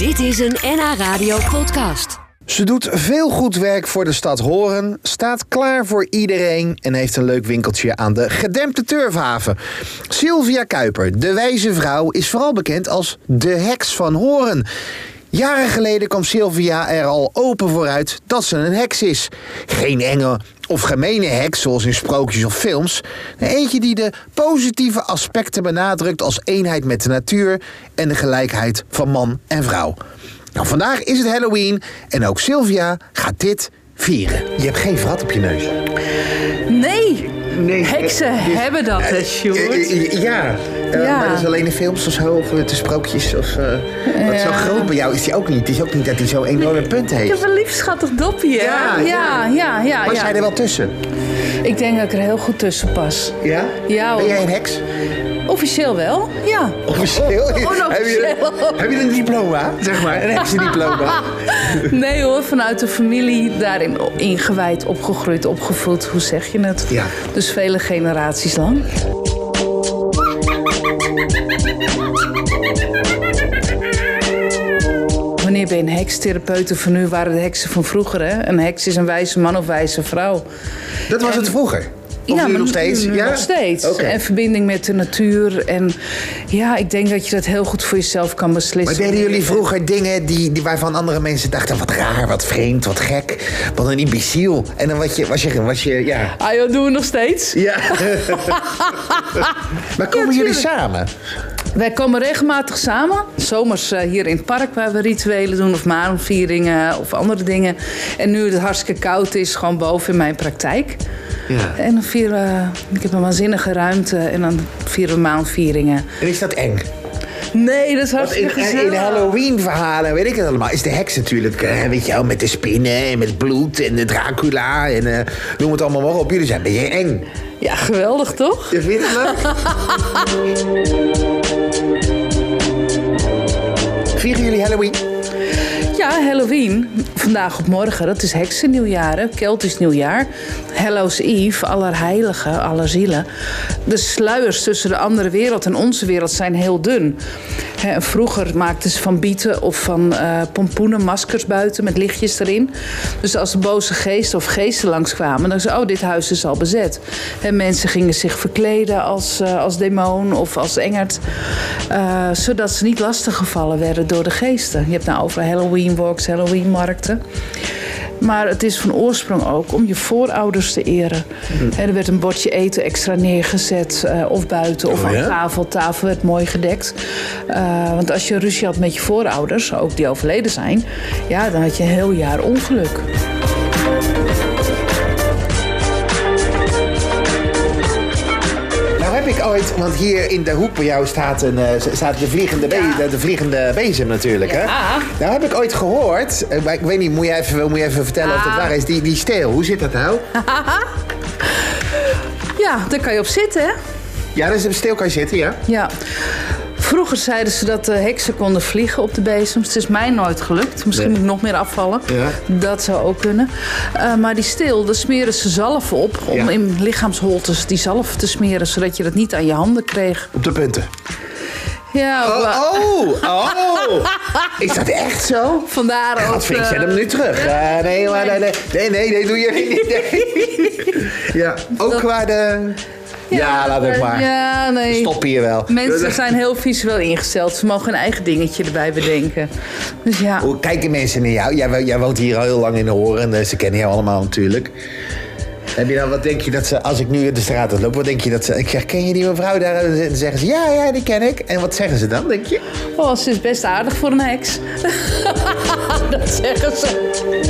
Dit is een NH Radio podcast. Ze doet veel goed werk voor de stad Horen, staat klaar voor iedereen en heeft een leuk winkeltje aan de gedempte Turfhaven. Sylvia Kuiper, de wijze vrouw, is vooral bekend als de heks van Horen. Jaren geleden kwam Sylvia er al open vooruit dat ze een heks is. Geen enge of gemene heks zoals in sprookjes of films. Eentje die de positieve aspecten benadrukt als eenheid met de natuur en de gelijkheid van man en vrouw. Nou, vandaag is het Halloween en ook Sylvia gaat dit vieren. Je hebt geen vrat op je neus. Nee, Nee, heksen eh, dus- hebben dat, hè, Sjoerd? Eh, Ja, eh, Ja. maar dat is alleen in films of zo, of de sprookjes. Of, eh, want zo Ja. groot bij jou is hij ook niet. Het is ook niet dat hij zo'n enorme punt Ik heeft. heb een lief schattig dopje, hè? Ja, ja, ja. ja, ja. Maar ja. zijn er wel tussen? Ik denk dat ik er heel goed tussen pas. Ja? Ja, Ben jij een heks? Officieel wel, ja. Officieel? Onofficieel. Heb je, heb je een diploma, zeg maar? Een heksendiploma? Nee hoor, vanuit de familie daarin ingewijd, opgegroeid, opgevoed. Hoe zeg je het? Ja. Dus vele generaties lang. Wanneer ben je een hekstherapeuut van nu waren de heksen van vroeger, hè? Een heks is een wijze man of wijze vrouw. Dat was het vroeger? Of nu maar nog steeds? nu ja? nog steeds. En verbinding met de natuur. En ja, ik denk dat je dat heel goed voor jezelf kan Maar beslissen. deden jullie vroeger dingen die, die waarvan andere mensen dachten... wat raar, wat vreemd, wat gek, wat een imbeciel. En dan was je, was je, was je ja... Ah joh, doen we nog steeds. Ja. maar komen jullie samen? Wij komen regelmatig samen. Zomers eh, hier in het park waar we rituelen doen. Of maanvieringen of andere dingen. En nu het hartstikke koud is, gewoon boven in mijn praktijk. Ja. En dan vieren we... Ik heb een waanzinnige ruimte. En dan vieren we maanvieringen. En is dat eng? Nee, dat is Want in, hartstikke in. Halloween-verhalen, weet ik het allemaal, is de heks natuurlijk, weet je wel, met de spinnen en met bloed en de Dracula en eh, noem het allemaal maar op. Jullie zijn een beetje eng. Ja, geweldig toch? Je vindt het leuk? Vandaag op morgen, dat is heksennieuwjaar, hè? Keltisch nieuwjaar. Hallows Eve, allerheiligen, allerzielen. De sluiers tussen de andere wereld en onze wereld zijn heel dun. Vroeger maakten ze van bieten of van eh, pompoenen maskers buiten met lichtjes erin. Dus als de boze geesten of geesten langskwamen, dan zei oh, dit huis is al bezet. En mensen gingen zich verkleden als, eh, als demon of als engert. eh, zodat ze niet lastiggevallen werden door de geesten. Je hebt nou over Halloween walks, Halloween markten. Maar het is van oorsprong ook om je voorouders te eren. En er werd een bordje eten extra neergezet, eh, of buiten of Oh, aan ja? tafel. Tafel werd mooi gedekt. Eh, want als je ruzie had met je voorouders, ook die overleden zijn, ja, dan had je een heel jaar ongeluk. Want hier in de hoek bij jou staat, een, eh, staat de, vliegende Ja. de, de vliegende bezem natuurlijk. Hè? Nou heb ik ooit gehoord, eh, maar ik weet niet, moet je even, moet je even vertellen of dat Ah. waar is, die, die steel, hoe zit dat nou? Ja, daar kan je op zitten, hè? Ja, dus op steel kan je zitten, ja. Ja. Vroeger zeiden ze dat de heksen konden vliegen op de bezems. Het is mij nooit gelukt. Misschien Nee. moet ik nog meer afvallen. Ja. Dat zou ook kunnen. Eh, maar die steel, daar smeren ze zalf op. Om Ja. in lichaamsholtes die zalf te smeren. Zodat je dat niet aan je handen kreeg. Op de punten. Ja, Oh, oh, oh. Is dat echt zo? vandaar ook... Wat vind ik, eh, zet hem nu terug. Eh, nee, maar nee, nee, nee, nee, nee, doe je niet. Nee. Ja, ook Dat- qua de... Ja, laat het maar. Ja, nee. Stop hier wel. Mensen zijn heel visueel ingesteld. Ze mogen een eigen dingetje erbij bedenken. Dus ja. Hoe kijken mensen naar jou? Jij, jij woont hier al heel lang in de Horen. eh, Ze kennen jou allemaal natuurlijk. Heb je dan, wat denk je dat ze, als ik nu de straat op loop, wat denk je dat ze... Ik zeg, ken je die mevrouw daar? En dan zeggen ze, ja, ja, die ken ik. En wat zeggen ze dan, denk je? Oh, ze is best aardig voor een heks. dat zeggen ze.